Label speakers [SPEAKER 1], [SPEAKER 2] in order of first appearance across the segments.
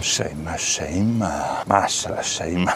[SPEAKER 1] Šejma, šejma, maša, šejma.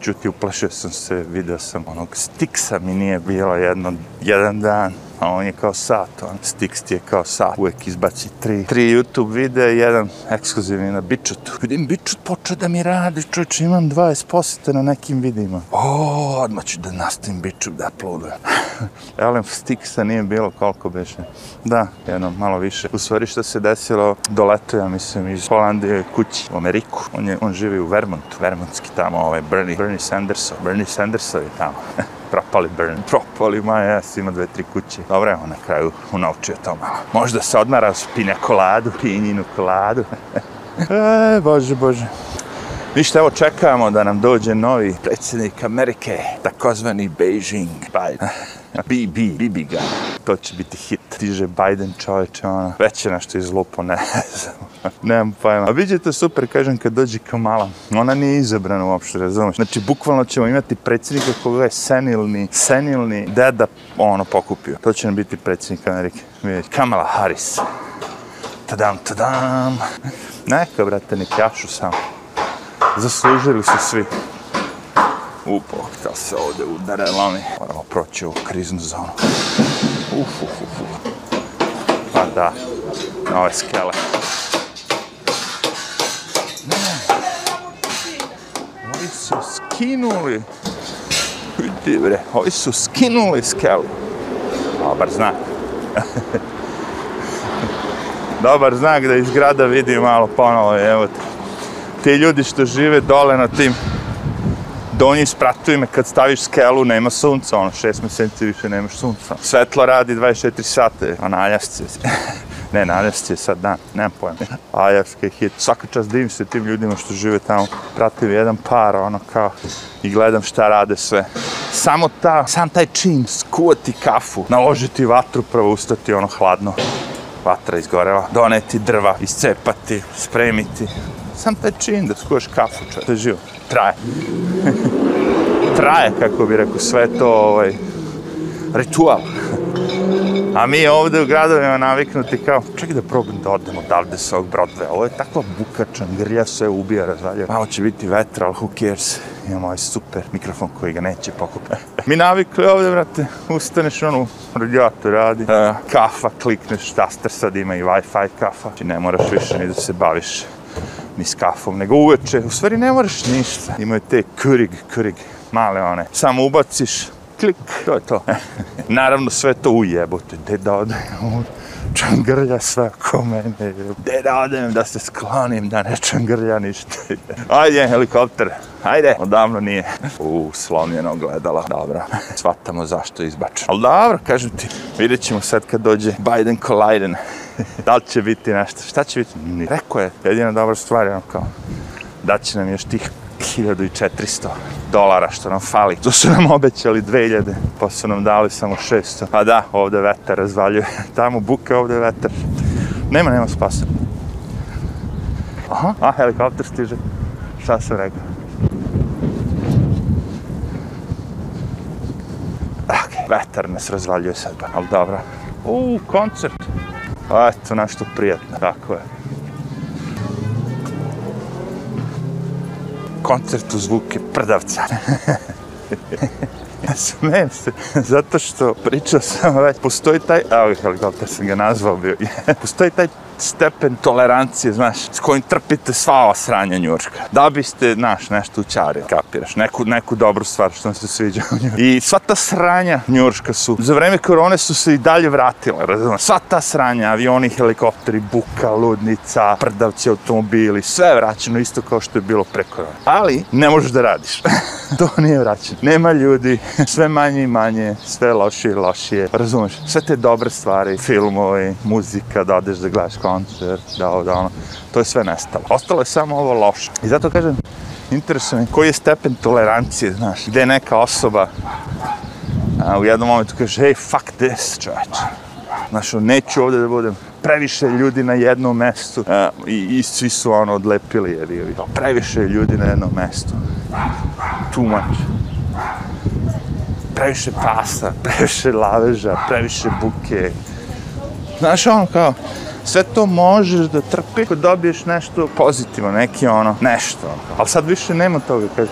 [SPEAKER 1] Čuti, uplašio sam se, video sam onog stiksa, mi nije bilo jedno, jedan dan a on je kao sat, on Stix ti je kao sat, uvek izbaci tri, tri YouTube videa i jedan ekskluzivni na Bičutu. Vidim, Bičut poče da mi radi, čovječ, imam 20 posete na nekim videima. O, odmah ću da nastavim Bičut da uploadujem. Elem, Stixa nije bilo koliko beše. Da, jedno, malo više. U stvari što se desilo, doleto ja mislim iz Holandije kući u Ameriku. On, je, on živi u Vermontu, Vermontski tamo, ovaj Bernie, Bernie Sanderson, Bernie Sanderson je tamo. propali burn. Propali, ma jes, ima dve, tri kuće. Dobre, on na kraju unaučio to malo. Možda se odmara s pinja koladu, pinjinu koladu. e, bože, bože. Ništa, evo čekamo da nam dođe novi predsjednik Amerike, takozvani Beijing. Biden. BB, BB gun. To će biti hit. Tiže Biden čoveče, ona. Već je nešto izlupo, ne znam. Nemam pojma. A vidite to super, kažem, kad dođe Kamala. Ona nije izabrana uopšte, razumiješ? Znači, bukvalno ćemo imati predsjednika koga je senilni, senilni deda, ono, pokupio. To će nam biti predsjednik Amerike. Vidjeti. Kamala Harris. Tadam, tadam. Neka, brate, nek jašu sam. Zaslužili su svi. Upo, pa, htio se ovdje udare lami. Moramo proći u kriznu zonu. Uf, uf, uf. Pa da, na ove skele. Ne. Ovi su skinuli. Vidi bre, ovi su skinuli skelu. Dobar znak. Dobar znak da iz grada vidi malo ponovo, evo te. Ti ljudi što žive dole na tim donji spratuju me kad staviš skelu, nema sunca, ono, šest mjeseci više nemaš sunca. Svetlo radi 24 sate, a naljašce se. ne, naljašce je sad dan, nemam pojma. Ajarske hit. Svaka čast divim se tim ljudima što žive tamo. Pratim jedan par, ono, kao, i gledam šta rade sve. Samo ta, sam taj čin, skuvati kafu, naložiti vatru, prvo ustati, ono, hladno. Vatra izgorela, doneti drva, iscepati, spremiti, sam taj čin da skuvaš kafu, čovjek. To je živo. Traje. Traje, kako bi rekao, sve to, ovaj, ritual. A mi ovde u gradovima naviknuti kao, čekaj da probam da odem odavde sa ovog Broadway. Ovo je takva bukačan, grlja sve ubija, razvalja. Malo će biti vetra, ali who cares? Imamo ovaj super mikrofon koji ga neće pokupe. mi navikli ovde, brate, ustaneš ono, radijator radi, uh, kafa klikneš, taster sad ima i wifi kafa. Znači ne moraš više ni da se baviš ni s kafom, nego uveče. U stvari ne moraš ništa. Imaju te kurig, kurig, male one. Samo ubaciš, klik, to je to. Naravno, sve to ujebote, gde da ode? čangrlja sve ko mene. Gde da odem da se sklonim da ne čangrlja ništa. Ajde, helikopter. Ajde, odavno nije. U, slomljeno gledala. Dobro, shvatamo zašto je izbačeno. Ali dobro, kažem ti, vidjet ćemo sad kad dođe Biden Collider. Da li će biti nešto? Šta će biti? Ni. Rekao je, jedina dobra stvar je on kao da će nam još tih 1400 dolara što nam fali. To su nam obećali 2000, pa su nam dali samo 600. Pa da, ovde vetar razvaljuje. Tamo buka, ovde vetar. Nema, nema spasa. Aha, a, helikopter stiže. Šta sam rekao? Ok, vetar nas razvaljuje sad, pa, ali dobro. U, koncert! Eto, nešto prijatno, tako je. koncert u zvuke prdavca. Smejem se, zato što pričao sam već, ovaj, postoji taj, a, helikopter sam ga nazvao bio, postoji taj stepen tolerancije, znaš, s kojim trpite sva ova sranja njurška. Da biste, znaš, nešto učarili, kapiraš, neku, neku dobru stvar što vam se sviđa u njurka. I sva ta sranja njurška su, za vreme korone su se i dalje vratile, razumiješ? Sva ta sranja, avioni, helikopteri, buka, ludnica, prdavci, automobili, sve je vraćeno isto kao što je bilo pre korone. Ali, ne možeš da radiš. to nije vraćeno. Nema ljudi, sve manje i manje, sve lošije i lošije, razumiješ? Sve te dobre stvari, filmovi, muzika, da odeš da gledaš, koncert, da ovo, da ono, to je sve nestalo. Ostalo je samo ovo loše. I zato kažem, interesuje me koji je stepen tolerancije, znaš, gde je neka osoba a, u jednom momentu kaže, hey, fuck this, čovječ. Znaš, ono, neću ovde da budem previše ljudi na jednom mestu a, i, i svi su ono odlepili, jer je previše ljudi na jednom mestu. Too much previše pasa, previše laveža, previše buke. Znaš, ono kao, sve to možeš da trpi ako dobiješ nešto pozitivno, neki ono, nešto. Ono ali sad više nema toga, kaže.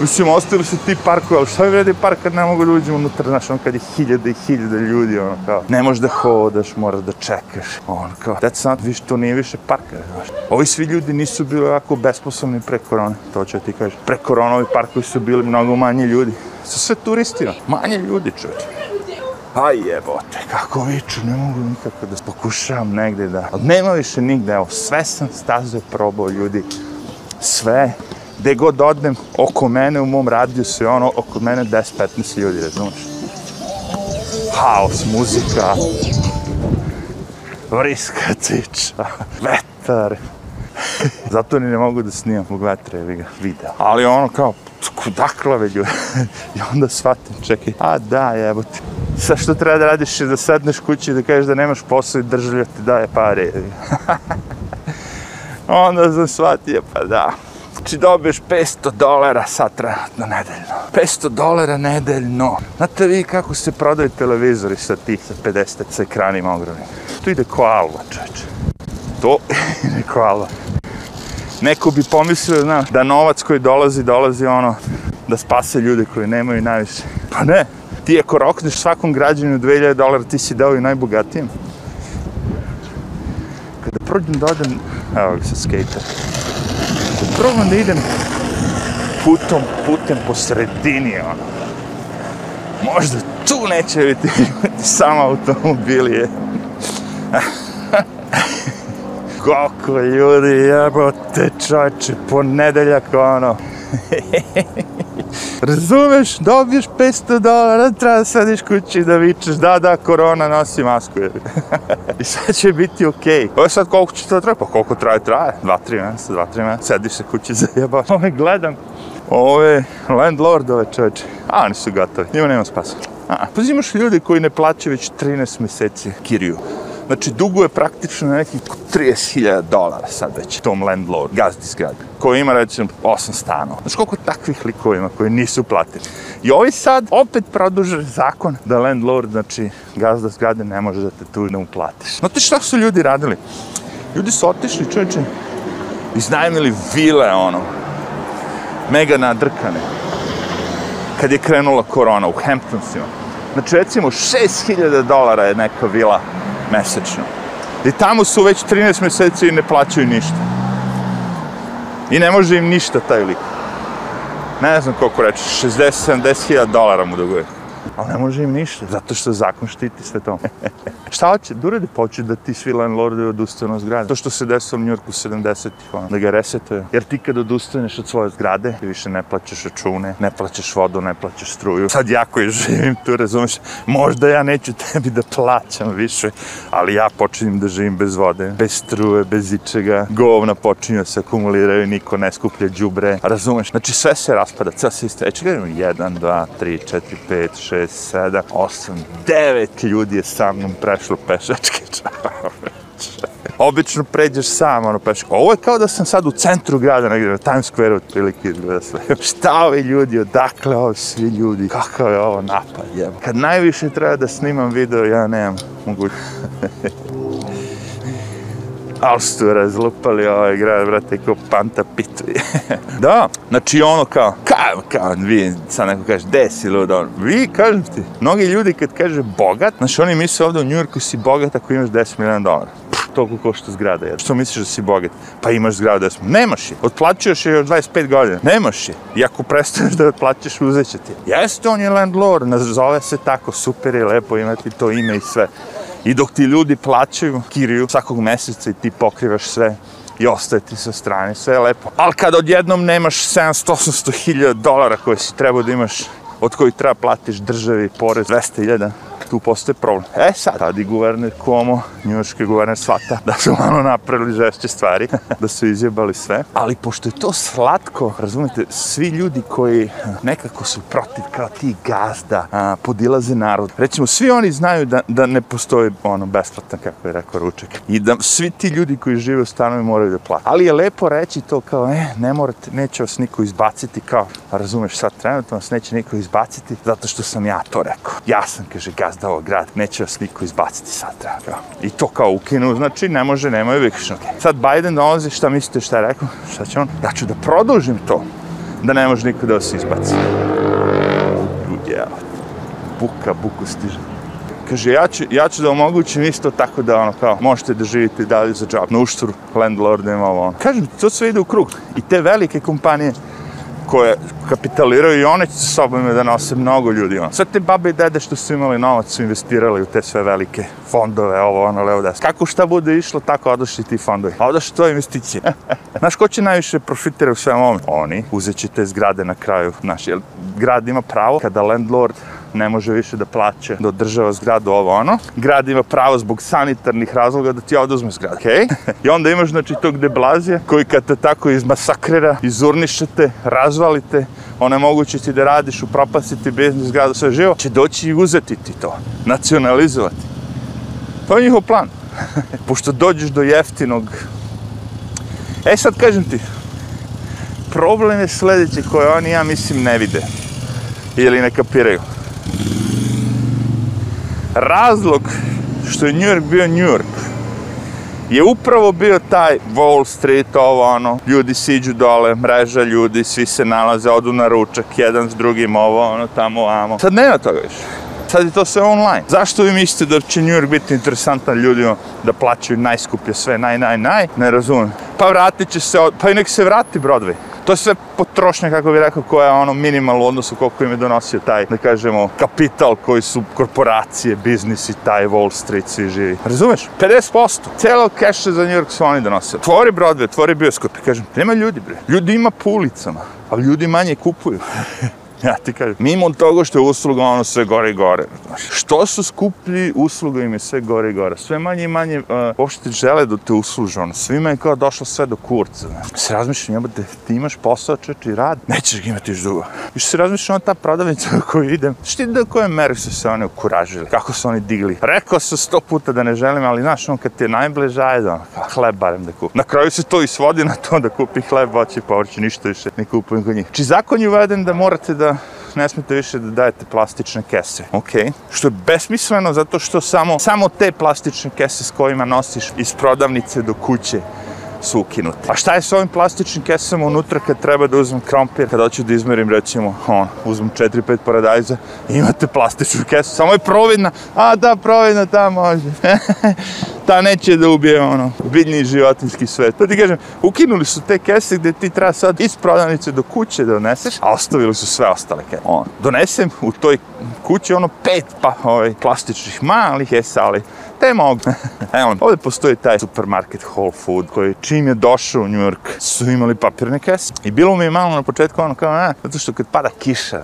[SPEAKER 1] Mislim, ostavili su ti parku, ali šta mi vredi park kad ne mogu ljudi unutra, znaš, ono kad je hiljade i hiljade ljudi, ono kao, ne možeš da hodaš, moraš da čekaš, ono kao, deca, znaš, više to nije više park, znaš. Ovi svi ljudi nisu bili ovako besposobni pre korone, to ću ti kažem. Pre koronovi parkovi su bili mnogo manje ljudi, su sve turisti, ono, manje ljudi, čovječe. Pa jebote, kako viču, ne mogu nikako da pokušavam negde da... Ali nema više nigde, evo, sve sam staze probao, ljudi. Sve. Gde god odnem, oko mene, u mom radiju se ono, oko mene 10-15 ljudi, razumiješ? Haos, muzika. Vriska tiča. Vetar. Zato ni ne mogu da snimam u vetre, ga, video. Ali ono kao, kudaklave ljude. I onda shvatim, čekaj, a da, evo ti. Sa što treba da radiš je da sedneš kući i da kažeš da nemaš posao i državlja ti daje pare. onda sam shvatio, pa da. Znači dobiješ 500 dolara sad trenutno nedeljno. 500 dolara nedeljno. Znate vi kako se prodaju televizori sa tih 50 sa ekranima ogromnim? To ide koala, čeče. To ide koala neko bi pomislio, znaš, da novac koji dolazi, dolazi ono, da spase ljude koji nemaju najviše. Pa ne, ti ako rokneš svakom građanju 2000 dolara, ti si dao i najbogatijim. Kada prođem da odem, evo ga sa skater, probam da idem putom, putem po sredini, ono. Možda tu neće biti samo automobilije kako ljudi jebote čoče, ponedeljak ono. Razumeš, dobiješ 500 dolara, treba da sediš kući da vičeš, da, da, korona, nosi masku. I sad će biti okej. Okay. Ovo sad koliko će to trebati? Pa koliko traje, traje. 2-3 mjese, 2-3 mjese, sediš se kući za jebao. Ove, gledam, ove, landlordove čoveče. A, oni su gotovi, njima nema spasa. A, pa imaš ljudi koji ne plaćaju već 13 mjeseci kiriju. Znači, dugo je praktično nekih 30.000 dolara sad već tom landlord, gazdi zgrade, koji ima recimo 8 stanova. Znači, koliko takvih likovima koji nisu platili. I ovaj sad opet produže zakon da landlord, znači gazda zgrade, ne može da te tu ne uplatiš. Znate šta su ljudi radili? Ljudi su otišli, čovječe, iznajmili vile, ono, mega nadrkane, kad je krenula korona u Hamptonsima. Znači, recimo, 6.000 dolara je neka vila mesečno. I tamo su već 13 mjeseci i ne plaćaju ništa. I ne može im ništa taj lik. Ne znam koliko reći, 60-70 hiljada dolara mu dogodio ali ne može im ništa, zato što zakon štiti sve to. Šta hoće? Dure da pa poče da ti svi landlordi odustanu od zgrade. To što se desilo u Njurku u 70-ih, ono, da ga resetuje. Jer ti kad odustaneš od svoje zgrade, ti više ne plaćaš račune, ne plaćaš vodu, ne plaćaš struju. Sad ja koji živim tu, razumeš, možda ja neću tebi da plaćam više, ali ja počinjem da živim bez vode, bez struje, bez ičega. Govna počinju se akumuliraju, niko ne skuplja džubre, razumeš? Znači sve se raspada, cel sistem. E, čekaj, 1, 2, 3, 4, 5, 6, 6, 7, 8, 9 ljudi je sa mnom prešlo pešačke čaveće. Obično pređeš sam, ono, pešačke. Ovo je kao da sam sad u centru grada, negdje na Times Square, otprilike izgleda sve. Šta ovi ljudi, odakle ovi svi ljudi, kakav je ovo napad, jeba. Kad najviše treba da snimam video, ja nemam mogućnost. Alstu razlupali ovaj grad, brate, ko panta pitu. da, znači ono kao, kao, kao, vi, sad neko kaže, gde si ludo, vi, kažem ti, mnogi ljudi kad kaže bogat, znači oni misle ovde u Njurku si bogat ako imaš 10 milijana dolara toliko košta zgrada. Jer. Što misliš da si bogat? Pa imaš zgradu da smo. Nemaš je. Otplaćuješ je još 25 godina. Nemaš je. I ako prestaneš da otplaćaš, uzet će ti. Jeste, on je landlord. Nazove se tako super i lepo imati to ime i sve. I dok ti ljudi plaćaju kiriju svakog meseca i ti pokrivaš sve i ostaje ti sa strane, sve je lepo. Ali kad odjednom nemaš 700-800 hiljada dolara koje si trebao da imaš, od kojih treba platiš državi porez 200 hiljada, tu postoje problem. E sad, tada i guverner Cuomo, njuški guverner svata, da su malo napravili žešće stvari, da su izjebali sve. Ali pošto je to slatko, razumete, svi ljudi koji nekako su protiv kao ti gazda, a, podilaze narod. Recimo, svi oni znaju da, da ne postoji ono besplatan, kako je rekao ručak. I da svi ti ljudi koji žive u stanovi moraju da plati. Ali je lepo reći to kao, e, ne morate, neće vas niko izbaciti kao, pa razumeš, sad trenutno vas neće niko izbaciti zato što sam ja to rekao. Ja sam, kaže, gazda propadao grad, neće joj sliku izbaciti sad traga. I to kao ukinu, znači ne može, nema joj vikrišnje. Okay. Sad Biden dolazi, šta mislite, šta je rekao, šta će on? Ja ću da produžim to, da ne može niko da se izbaci. Ja, buka, buku stiže. Kaže, ja ću, ja ću da omogućim isto tako da, ono, kao, možete da živite dalje za džab, na uštru, landlordima, ovo, ono. Kažem, to sve ide u krug. I te velike kompanije, koje, kapitaliraju i one će sa sobom da nose mnogo ljudi. Ono. Sad te babe i dede što su imali novac su investirali u te sve velike fondove, ovo, ono, levo, desno. Kako šta bude išlo, tako odošli ti fondovi. A odošli tvoje investicije. Znaš, ko će najviše profitirati u svem ovom? Oni. Uzet će te zgrade na kraju. Znaš, jer grad ima pravo kada landlord ne može više da plaće, da održava zgradu, ovo ono. Grad ima pravo zbog sanitarnih razloga da ti oduzme zgradu, okej? Okay? I onda imaš znači tog deblazija koji kad te tako izmasakrira, izurnišete, razvalite onemogućiti da radiš, upropasiti biznis, grada, sve živo, će doći i uzeti ti to, nacionalizovati. To je njihov plan. Pošto dođeš do jeftinog... E sad kažem ti, problem je sljedeći koje oni, ja mislim, ne vide. Ili ne kapiraju. Razlog što je New York bio New York, je upravo bio taj Wall Street, ovo ono, ljudi siđu dole, mreža ljudi, svi se nalaze, odu na ručak, jedan s drugim, ovo ono, tamo, amo. Sad nema toga više. Sad je to sve online. Zašto vi mislite da će New York biti interesantan ljudima da plaćaju najskuplje sve, naj, naj, naj? Ne razumijem. Pa vratit će se, od... pa i nek se vrati Broadway to je sve potrošnja, kako bih rekao, koja je ono minimal u odnosu koliko im je donosio taj, da kažemo, kapital koji su korporacije, biznisi, taj Wall Street, svi živi. Razumeš? 50% celo keše za New York su oni donosili. Tvori Broadway, tvori bioskop i kažem, nema ljudi, bre. Ljudi ima po ulicama, a ljudi manje kupuju. Ja ti kažem. Mimo toga što je usluga ono sve gore i gore. Što su skuplji usluga im je sve gore i gore. Sve manje i manje uh, uopšte žele da te usluže ono. Svima je kao došlo sve do kurca. Ne. Se razmišljam, jeba te, ti imaš posao čeč i rad, nećeš ga imati još dugo. I što se razmišljam ta prodavnica u koju idem, što ti da koje meri su se oni ukuražili, kako su oni digli. Rekao sam sto puta da ne želim, ali znaš ono kad ti je najbliža, ajde ono, kao hleb barem da kupim. Na kraju se to i svodi na to da kupi hleb, voće, povrće, ništa više ne kupujem kod njih. Či zakon je uveden da morate da ne smete više da dajete plastične kese. Ok. Što je besmisleno zato što samo, samo te plastične kese s kojima nosiš iz prodavnice do kuće su ukinute. A šta je s ovim plastičnim kesama unutra kad treba da uzmem krompir, kad hoću da izmerim, recimo, on, uzmem 4-5 paradajza, imate plastičnu kesu, samo je providna. A da, providna, da, može. ta neće da ubije ono, biljni životinski svet. Pa ti kažem, ukinuli su te kese gde ti treba sad iz prodavnice do kuće da doneseš, a ostavili su sve ostale kese. On, donesem u toj kući ono pet pa ovaj, plastičnih malih kese, ali te mogu. Evo, ovdje postoji taj supermarket Whole Food koji čim je došao u New York su imali papirne kese. I bilo mi je malo na početku ono kao, eh, zato što kad pada kiša,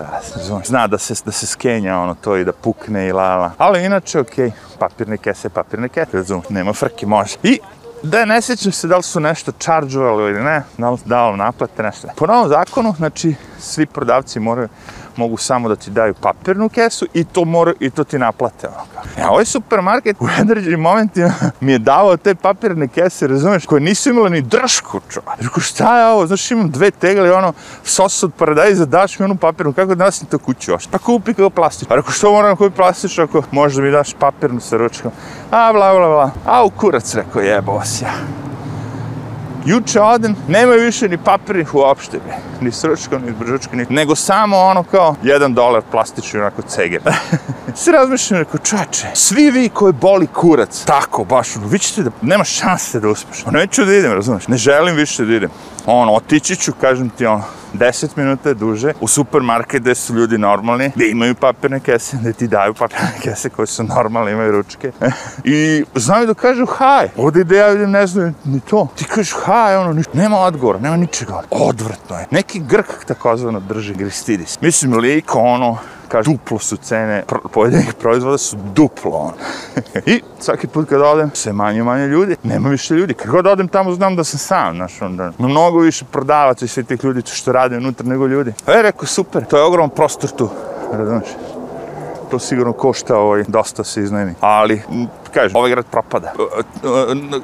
[SPEAKER 1] zna da se, da se skenja ono to i da pukne i lala. Ali inače, okej, okay, papirne kese, papirne kese, razumiješ nema frke, može. I da ne sjećam se da li su nešto čarđovali ili ne, da li dao naplate, nešto. Po novom zakonu, znači, svi prodavci moraju mogu samo da ti daju papirnu kesu i to mora i to ti naplate. Ono. Ja, e, ovaj supermarket u određenim momentima mi je davao te papirne kese, razumeš, koje nisu imale ni dršku, čovar. Rekao, šta je ovo? Znaš, imam dve tegle, ono, sos od paradajza, daš mi onu papirnu, kako da nasim to kuću još? Pa kupi kao plastič. Rekao, što moram kupi plastič, ako možda mi daš papirnu sa ručkom? A, bla, bla, bla. A, u kurac, rekao, jebo vas ja juče odem, nemaju više ni papirnih uopšte, bre. ni sročko, ni bržočko, ni... nego samo ono kao jedan dolar plastično, onako ceger. Svi razmišljam, rekao, čače, svi vi koji boli kurac, tako, baš, ono, vi ćete da, nema šanse da uspeš. Pa neću da idem, razumeš, ne želim više da idem ono, otići ću, kažem ti, ono, 10 minuta duže u supermarket gde su ljudi normalni, gde imaju papirne kese, gde ti daju papirne kese koje su normalne, imaju ručke. I znaju da kažu haj, ovdje gde ja vidim ne znaju ni to. Ti kažu haj, ono, ništa. nema odgovora, nema ničega, odvrtno je. Neki grk takozvano drži Gristidis. Mislim, liko, ono, kažem, duplo su cene pr pojedinih proizvoda su duplo. Ono. I svaki put kad odem, sve manje manje ljudi, nema više ljudi. Kad god odem tamo, znam da sam sam, znaš, onda mnogo više prodavaca i svi tih ljudi što rade unutra nego ljudi. E, rekao, super, to je ogrom prostor tu, razumiješ? to sigurno košta ovaj, dosta se iznajmi. Ali, kažem, ovaj grad propada. E, e,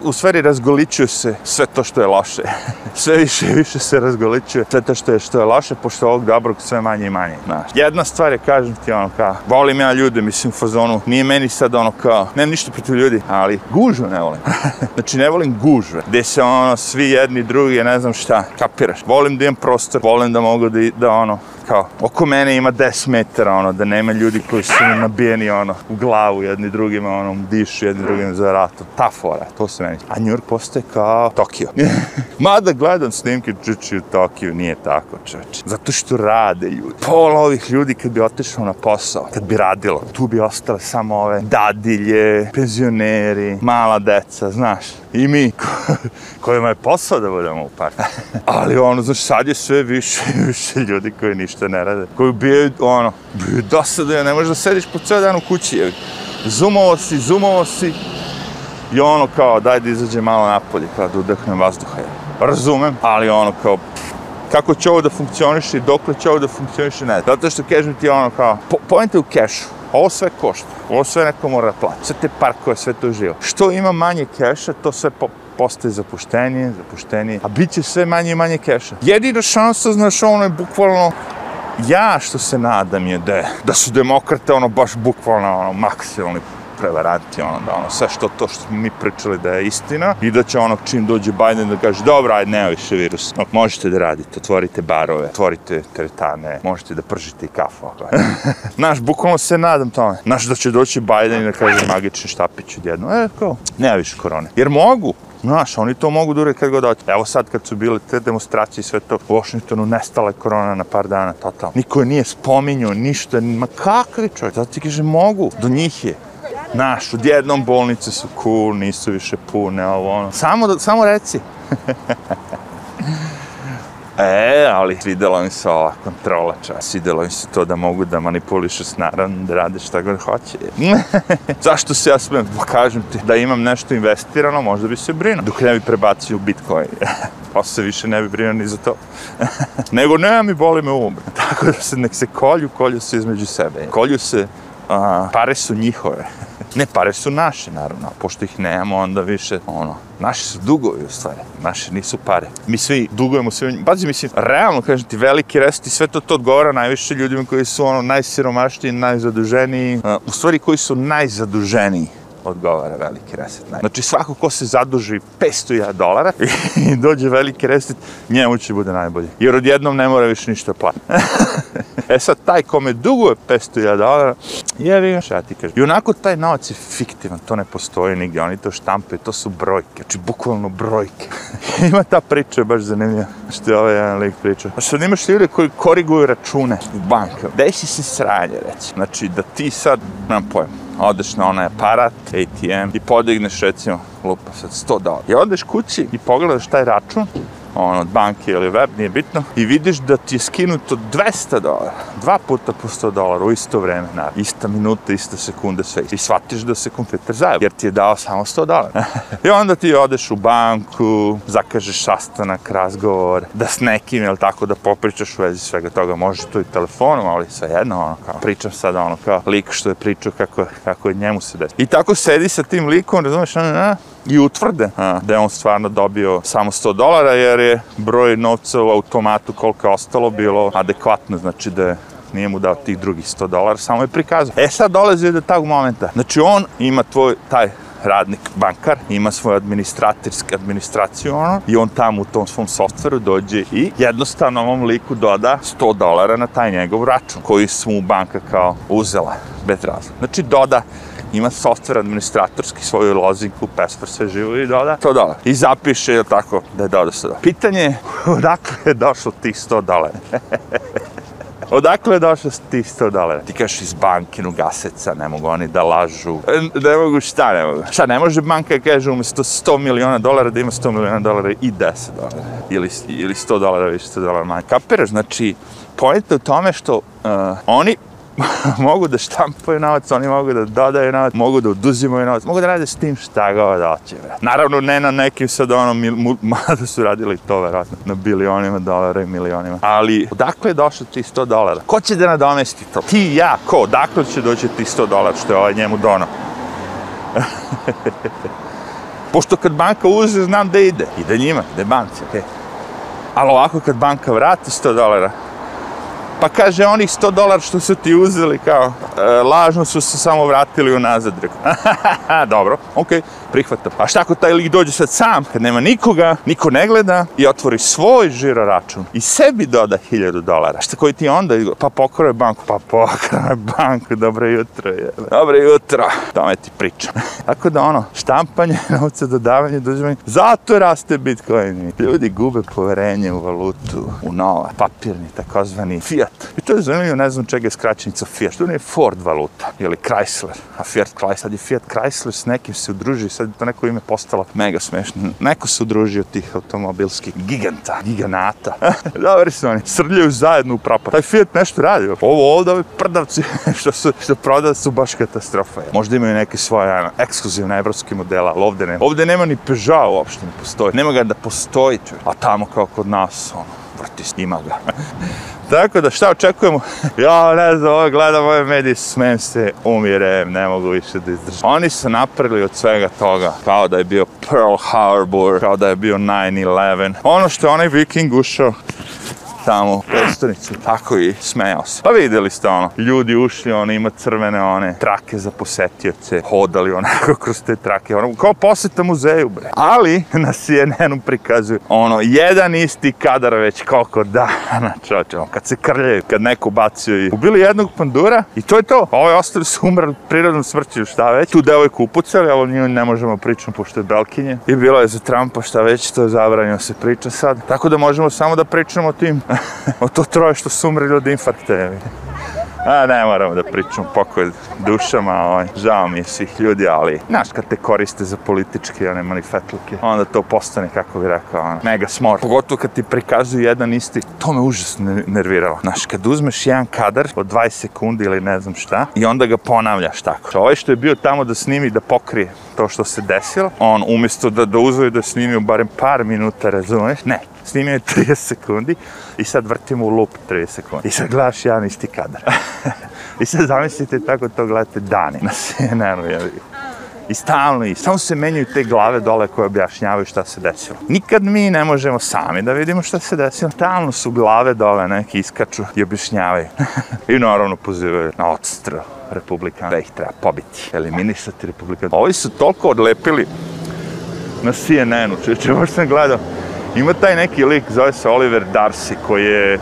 [SPEAKER 1] u sferi razgoličuje se sve to što je loše. Sve više i više se razgoličuje sve to što je, što je loše, pošto ovog dobrog sve manje i manje. Znaš, jedna stvar je, kažem ti, ono, kao, volim ja ljude, mislim, u fazonu, nije meni sad, ono, kao, nemam ništa protiv ljudi, ali gužve ne volim. znači, ne volim gužve, gde se, ono, svi jedni, drugi, ne znam šta, kapiraš. Volim da imam prostor, volim da mogu da, da ono, kao, oko mene ima 10 metara, ono, da nema ljudi koji su mi nabijeni, ono, u glavu jedni drugima, ono, dišu jedni drugima za ratom. Ta fora, to se meni. A New York postoje kao Tokio. Mada gledam snimke čuči u Tokiju, nije tako, čuči. Zato što rade ljudi. Pola ovih ljudi kad bi otišao na posao, kad bi radilo, tu bi ostale samo ove dadilje, penzioneri, mala deca, znaš. I mi, kojima je posao da budemo u partiju. Ali ono, znaš, sad je sve više i više ljudi koji ništa ništa ne rade. Koji bijaju, ono, bijaju dosadu, ja ne možeš da sediš po cijel dan u kući, jevi. Zumovo si, zumovo si. I ono kao, daj da izađe malo napolje, pa da udahnem vazduha, jevi. Razumem, ali ono kao, kako će ovo da funkcioniše i dok će ovo da funkcioniše, ne. Zato što kažem ti ono kao, po, pojente u kešu, ovo sve košta, ovo sve neko mora plati, sve te parkove, sve to živo. Što ima manje keša, to sve po, postaje zapuštenije, zapuštenije, a bit će sve manje i manje keša. Jedina šansa, znaš, ono je bukvalno ja što se nadam je da, da su demokrate ono baš bukvalno ono, maksimalni prevaranti, ono, da ono, sve što to što smo mi pričali da je istina i da će ono, čim dođe Biden da kaže, dobro, ajde, nema više virus, no, možete da radite, otvorite barove, otvorite teretane, možete da pržite i kafu, ako je. Znaš, bukvalno se nadam tome, znaš da će doći Biden i da kaže magični štapić odjedno, e, kao, nema više korone, jer mogu, Znaš, oni to mogu da kad god hoće. Evo sad kad su bile te demonstracije i sve to, u Washingtonu nestala je korona na par dana, totalno. Niko je nije spominjao ništa, ma kakvi čovjek, zato ti kaže mogu, do njih je. Naš, odjednom bolnice su cool, nisu više pune, ovo ono. Samo, da, samo reci. E, ali svidjela mi se ova kontrola čas. Svidjela mi se to da mogu da manipulišu s naravno, da rade šta god hoće. Zašto se ja smijem? Pa kažem ti, da imam nešto investirano, možda bi se brinuo. Dok ne bi prebacio u Bitcoin. posle pa više ne bi brinuo ni za to. Nego nema mi boli me umre. Tako da se nek se kolju, kolju se između sebe. Kolju se a, pare su njihove. Ne, pare su naše, naravno, pošto ih nemamo, onda više, ono, naši su dugovi, u stvari, naše nisu pare. Mi svi dugujemo sve, pazi, mislim, realno, kažem ti, veliki rest i sve to, to odgovara najviše ljudima koji su, ono, najsiromašniji, najzaduženiji, a, u stvari, koji su najzaduženiji, odgovara veliki reset. Znači svako ko se zaduži 500.000 dolara i dođe veliki reset, njemu će bude najbolje. Jer odjednom ne mora više ništa platiti. e sad, taj kome duguje 500.000 dolara, je vi ga ti kažem. I onako taj novac je fiktivan, to ne postoji nigdje, oni to štampe, to su brojke, znači bukvalno brojke. Ima ta priča, baš zanimljiva, što je ovaj jedan lik priča. A što imaš ljudi koji koriguju račune u bankama, desi se sranje, reći. Znači, da ti sad, nemam pojma, odeš na onaj aparat, ATM i podigneš recimo lupa sad 100 dolara. I odeš kući i pogledaš taj račun on, od banke ili web, nije bitno, i vidiš da ti je skinuto 200 dolara, dva puta po 100 dolara u isto vreme, na ista minuta, ista sekunde, sve isto. I shvatiš da se kompjuter zajeba, jer ti je dao samo 100 dolara. I onda ti odeš u banku, zakažeš sastanak, razgovor, da s nekim, jel tako, da popričaš u vezi svega toga, možeš tu i telefonom, ali sve jedno, ono, kao, pričam sad, ono, kao, lik što je pričao, kako, kako je njemu se desi. I tako sedi sa tim likom, razumeš, ono, i utvrde a, da je on stvarno dobio samo 100 dolara, jer je broj novca u automatu koliko je ostalo bilo adekvatno, znači da je nije mu dao tih drugih 100 dolara, samo je prikazao. E sad dolazi do tog momenta. Znači on ima tvoj, taj radnik, bankar, ima svoju administratorsku administraciju, ono, i on tamo u tom svom softveru dođe i jednostavno ovom liku doda 100 dolara na taj njegov račun, koji su mu banka kao uzela, bez razloga. Znači doda ima software administratorski svoju lozinku, pespor se živo i doda. To doda. I zapiše, je tako, da je doda se doda. Pitanje, odakle je došlo tih 100 dolara? Odakle je došlo ti 100 dolara? Ti kažeš iz banke, nu gaseca, ne mogu oni da lažu. E, ne mogu šta, ne mogu. Šta, ne može banka da kaže umjesto 100 miliona dolara da ima 100 miliona dolara i 10 dolara. Ili, ili 100 dolara više, 100 dolara manje. Kapiraš, znači, pojete u tome što uh, oni mogu da štampaju novac, oni mogu da dodaju novac, mogu da oduzimaju novac, mogu da rade s tim šta god hoće. Naravno, ne na nekim sad ono, mada su radili to, verovatno, na bilionima dolara i milionima. Ali, odakle je došlo ti 100 dolara? Ko će da nadomesti to? Ti ja, ko? Odakle će doći ti 100 dolara što je ovaj njemu dono? Pošto kad banka uze, znam da ide. Ide njima, ide banci, okej. Okay. Ali ovako kad banka vrati 100 dolara, Pa kaže, onih 100 dolar što su ti uzeli, kao, e, lažno su se samo vratili unazad, reko. Dobro, okej, okay, prihvatam. A šta ako taj lik dođe sad sam, kad nema nikoga, niko ne gleda i otvori svoj žiro račun i sebi doda 1000 dolara. Šta koji ti onda, pa pokoro je banku, pa pokoro je banku, dobro jutro, jebe. Dobro jutro, tome ti pričam. Tako da ono, štampanje, novce, dodavanje, dođe zato raste bitcoin. Ljudi gube poverenje u valutu, u nova, papirni, takozvani fiat I to je zanimljivo, ne znam čega je skraćenica Fiat. To ne je Ford valuta, ili Chrysler. A Fiat Chrysler, sad je Fiat Chrysler s nekim se udružio, sad je to neko ime postalo mega smešno. Neko se udružio tih automobilskih giganta, giganata. Dobri su oni, srljaju zajedno u propad. Taj Fiat nešto radi. Ovo ovdje, ovi prdavci što su, što prodali su baš katastrofa. Možda imaju neke svoje ano, ekskluzivne evropske modela, ali ovdje nema. Ovdje nema ni Peugeot uopšte ne postoji. Nema ga da postoji, čer. a tamo kao kod nas, ono, sportist, ima ga. Tako da šta očekujemo? ja ne znam, ovo gledam ove medije, smem se, umirem, ne mogu više da izdržam. Oni su napravili od svega toga, kao da je bio Pearl Harbor, kao da je bio 9-11. Ono što je onaj viking ušao, tamo u prestonicu, tako i smejao se. Pa videli ste ono, ljudi ušli, ono ima crvene one trake za posetioce, hodali onako kroz te trake, ono kao poseta muzeju bre. Ali na CNN-u prikazuju ono, jedan isti kadar već koliko dana čoče, ono, kad se krljaju, kad neko bacio i ubili jednog pandura i to je to. Pa Ovo ovaj je ostali su umrali prirodnom smrću, šta već. Tu devojku upucali, ali nju ne možemo pričati pošto je Belkinje. I bilo je za Trumpa šta već, to je zabranio se priča sad. Tako da možemo samo da pričamo o tim o to troje što su umreli od infarkte. A ne moramo da pričamo pokoj dušama, ovaj, žao mi je svih ljudi, ali znaš kad te koriste za političke one manifetluke, onda to postane, kako bi rekao, ono, mega smor. Pogotovo kad ti prikazuju jedan isti, to me užasno nerviralo. Znaš, kad uzmeš jedan kadar od 20 sekundi ili ne znam šta, i onda ga ponavljaš tako. Ovaj što je bio tamo da snimi, da pokrije to što se desilo, on umjesto da, da uzvoju da snimi u barem par minuta, razumeš, ne, snime 30 sekundi i sad vrtimo u loop 30 sekundi. I sad gledaš jedan isti kadar. I sad zamislite tako to gledate dani na CNN-u. I stalno i stalno se menjaju te glave dole koje objašnjavaju šta se desilo. Nikad mi ne možemo sami da vidimo šta se desilo. Stalno su glave dole neki iskaču i objašnjavaju. I naravno pozivaju na odstrel republikana da ih treba pobiti, eliminisati republikana. Ovi su toliko odlepili na CNN-u, čovječe, baš sam gledao ima taj neki lik, zove se Oliver Darcy, koji je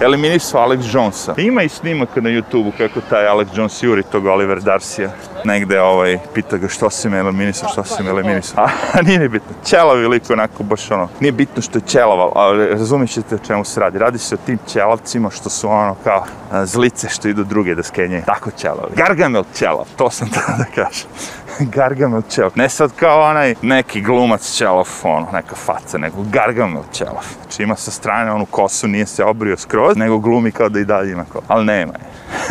[SPEAKER 1] eliminisao Alex Jonesa. Ima i snimak na YouTubeu kako taj Alex Jones juri tog Oliver Darcy-a. Negde ovaj, pita ga što si me eliminisao, što si me eliminisao. A nije ni bitno. Ćelav je lik onako baš ono, nije bitno što je ćelav, ali razumit ćete o čemu se radi. Radi se o tim ćelavcima što su ono kao zlice što idu druge da skenje. Tako ćelav. Gargamel ćelav, to sam tada da kažem. Gargamel Čelov. Ne sad kao onaj neki glumac Čelov, ono, neka faca, nego Gargamel Čelov. Znači ima sa strane onu kosu, nije se obrio skroz, nego glumi kao da i dalje ima kao. Ali nema je.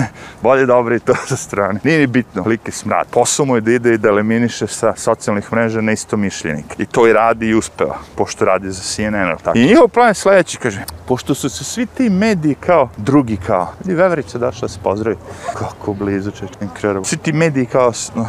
[SPEAKER 1] Bolje da obri to sa strane. Nije ni bitno, lik je smrad. Posao mu je da ide i da eliminiše sa socijalnih mreža na isto mišljenik. I to i radi i uspeva, pošto radi za CNN. Tako. I njihov plan je sledeći, kaže, pošto su se svi ti mediji kao drugi kao. I Veverica došla se pozdraviti. Kako blizu, češće, inkredo. Svi ti mediji kao, no,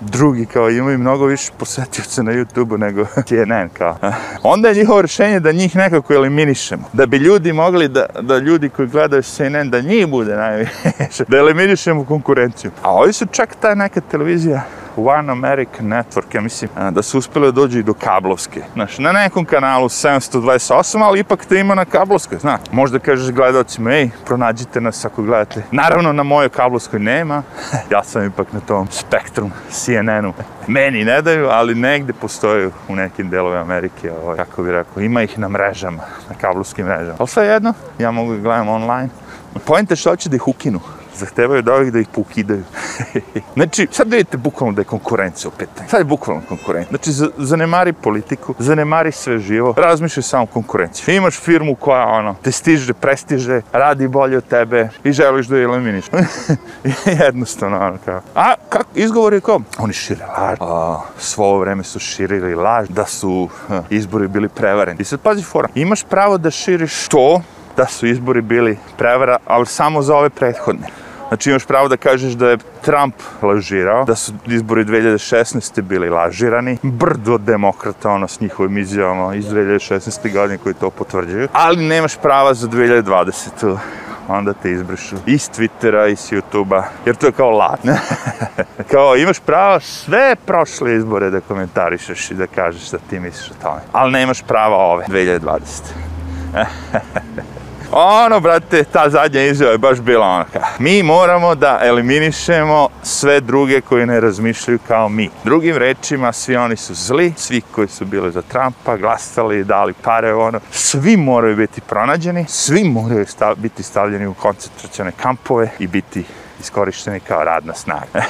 [SPEAKER 1] drugi kao imaju mnogo više posetioca na YouTube-u nego CNN kao. Onda je njihovo rješenje da njih nekako eliminišemo. Da bi ljudi mogli da, da ljudi koji gledaju CNN da njih bude najviše. Da eliminišemo konkurenciju. A ovi su čak ta neka televizija One American Network, ja mislim, e, da su uspjeli dođu i do kablovske. Znaš, na nekom kanalu 728, ali ipak te ima na kablovskoj, znaš. Možda kažeš gledalcima, ej, pronađite nas ako gledate. Naravno, na mojoj kablovskoj nema, ja sam ipak na tom spektrum, CNN-u. Meni ne daju, ali negde postoje u nekim delove Amerike, ovo, ovaj, kako bih rekao, ima ih na mrežama, na kablovskim mrežama. Ali sve jedno, ja mogu gledam online. Pojente što će da ih ukinu zahtevaju od ovih da ih pokidaju. znači, sad vidite bukvalno da je konkurencija u pitanju. Sad je bukvalno konkurencija. Znači, zanemari politiku, zanemari sve živo, razmišljaj samo konkurenciju. Imaš firmu koja, ono, te stiže, prestiže, radi bolje od tebe i želiš da je eliminiš. Jednostavno, ono, kao. A, kak, izgovor je ko? Oni šire laž. A, svo ovo vreme su širili laž da su a, izbori bili prevareni. I sad, pazi, fora, imaš pravo da širiš to da su izbori bili prevara, ali samo za ove prethodne. Znači imaš pravo da kažeš da je Trump lažirao, da su izbori 2016. bili lažirani, brdo demokrata ono s njihovim izjavama iz 2016. godine koji to potvrđuju, ali nemaš prava za 2020 onda te izbrišu iz Twittera, iz YouTube-a, jer to je kao lat. kao imaš pravo sve prošle izbore da komentarišeš i da kažeš da ti misliš o tome. Ali nemaš prava ove, 2020. Ono, brate, ta zadnja izjava je baš bila onaka. Mi moramo da eliminišemo sve druge koji ne razmišljaju kao mi. Drugim rečima, svi oni su zli, svi koji su bili za Trumpa, glasali, dali pare, ono. Svi moraju biti pronađeni, svi moraju stav, biti stavljeni u koncentračene kampove i biti iskorišteni kao radna snaga.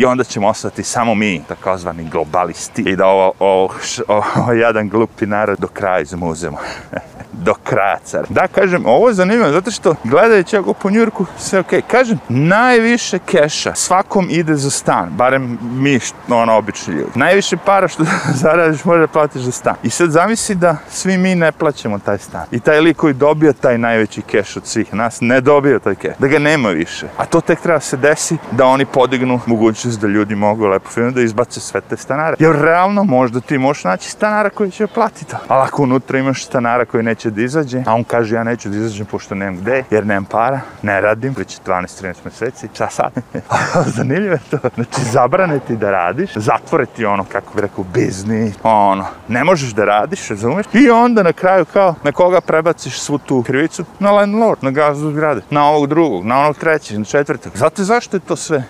[SPEAKER 1] I onda ćemo ostati samo mi, takozvani globalisti, i da ovo, ovo, š, ovo jadan glupi narod do kraja izmuzemo. Do kraja, car. Da, kažem, ovo je zanimljivo, zato što gledajući ako po njurku, sve okej. Okay. Kažem, najviše keša svakom ide za stan, barem mi, ono, obični ljudi. Najviše para što zaradiš, može da platiš za stan. I sad zamisli da svi mi ne plaćamo taj stan. I taj lik koji dobio taj najveći keš od svih nas, ne dobio taj keš. Da ga nema više. A to tek treba treba se desi da oni podignu mogućnost da ljudi mogu lepo film da izbace sve te stanare. Jer realno možda ti možeš naći stanara koji će platiti to. Ali ako unutra imaš stanara koji neće da izađe, a on kaže ja neću da izađem pošto nemam gde, jer nemam para, ne radim, već 12-13 meseci, šta sad? Zanimljivo je to. Znači, zabrane ti da radiš, zatvore ti ono, kako bi rekao, bizni, ono, ne možeš da radiš, razumiješ? I onda na kraju kao, na koga prebaciš svu tu krivicu? Na landlord, na gazdu zgrade, na ovog drugog, na onog trećeg, na četvrtog. Znate zašto je to sve,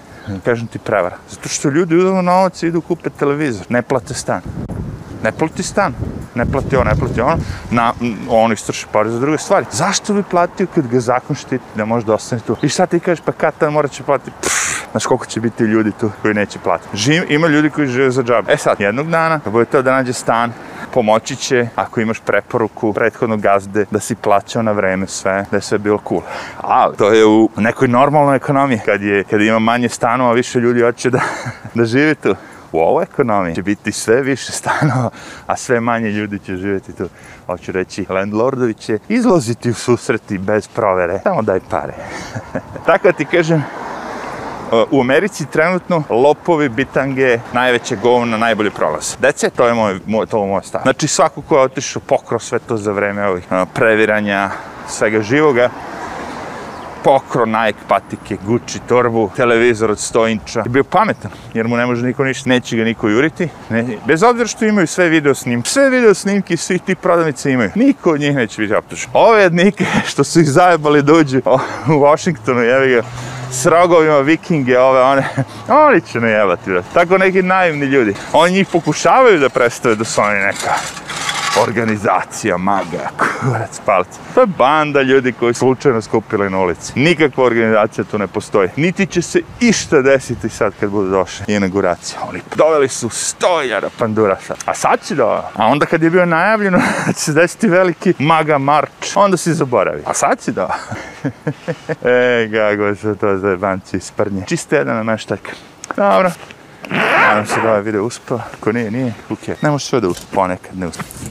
[SPEAKER 1] kažem ti, prevara? Zato što ljudi uzmu novac i idu kupe televizor, ne plate stan. Ne plati stan, ne plati ono, ne plati ono, na, on istrši pare za druge stvari. Zašto bi platio kad ga zakon štiti da može da ostane tu? I šta ti kažeš, pa kad tam morat će platiti? Znaš koliko će biti ljudi tu koji neće platiti? Živ, ima ljudi koji žive za džabu. E sad, jednog dana, kad bude to da nađe stan, pomoći će ako imaš preporuku prethodnog gazde da si plaćao na vreme sve, da je sve bilo cool. Ali, to je u nekoj normalnoj ekonomiji, kad, je, kad ima manje stanova, više ljudi hoće da, da živi tu. U ovoj ekonomiji će biti sve više stanova, a sve manje ljudi će živjeti tu. Hoću reći, landlordovi će izloziti u susreti bez provere. Samo daj pare. Tako ti kažem, U Americi trenutno lopovi, bitange, najveće govna, najbolje prolaze. Dece, to je moj, moj, to je moj stav. Znači svako ko je otišao pokro sve to za vreme ovih ono, previranja, svega živoga, pokro, Nike, patike, Gucci, torbu, televizor od 100 inča. I bio pametan, jer mu ne može niko ništa, neće ga niko juriti. Ne, bez obzira što imaju sve video snimke, sve video snimke svih tih prodavnica imaju. Niko od njih neće biti optužen. Ove jednike što su ih zajebali dođu u Washingtonu, jevi ga, s rogovima vikinge, ove one, oni će ne jebati, bro. Tako neki naivni ljudi. Oni njih pokušavaju da predstave da su oni neka organizacija, maga, kurac, palca. To je banda ljudi koji su slučajno skupili na ulici. Nikakva organizacija tu ne postoji. Niti će se išta desiti sad kad budu došli inauguracija. Oni doveli su stojara pandurasa. A sad si do... A onda kad je bio najavljeno da će se desiti veliki maga marč, onda si zaboravi. A sad si do... e, kako se to za banci isprnje. Čiste jedan meštak. Dobro. Nadam se da ovaj video uspio. Ako nije, nije. Ok. Ne može sve da uspio. Ponekad ne uspio.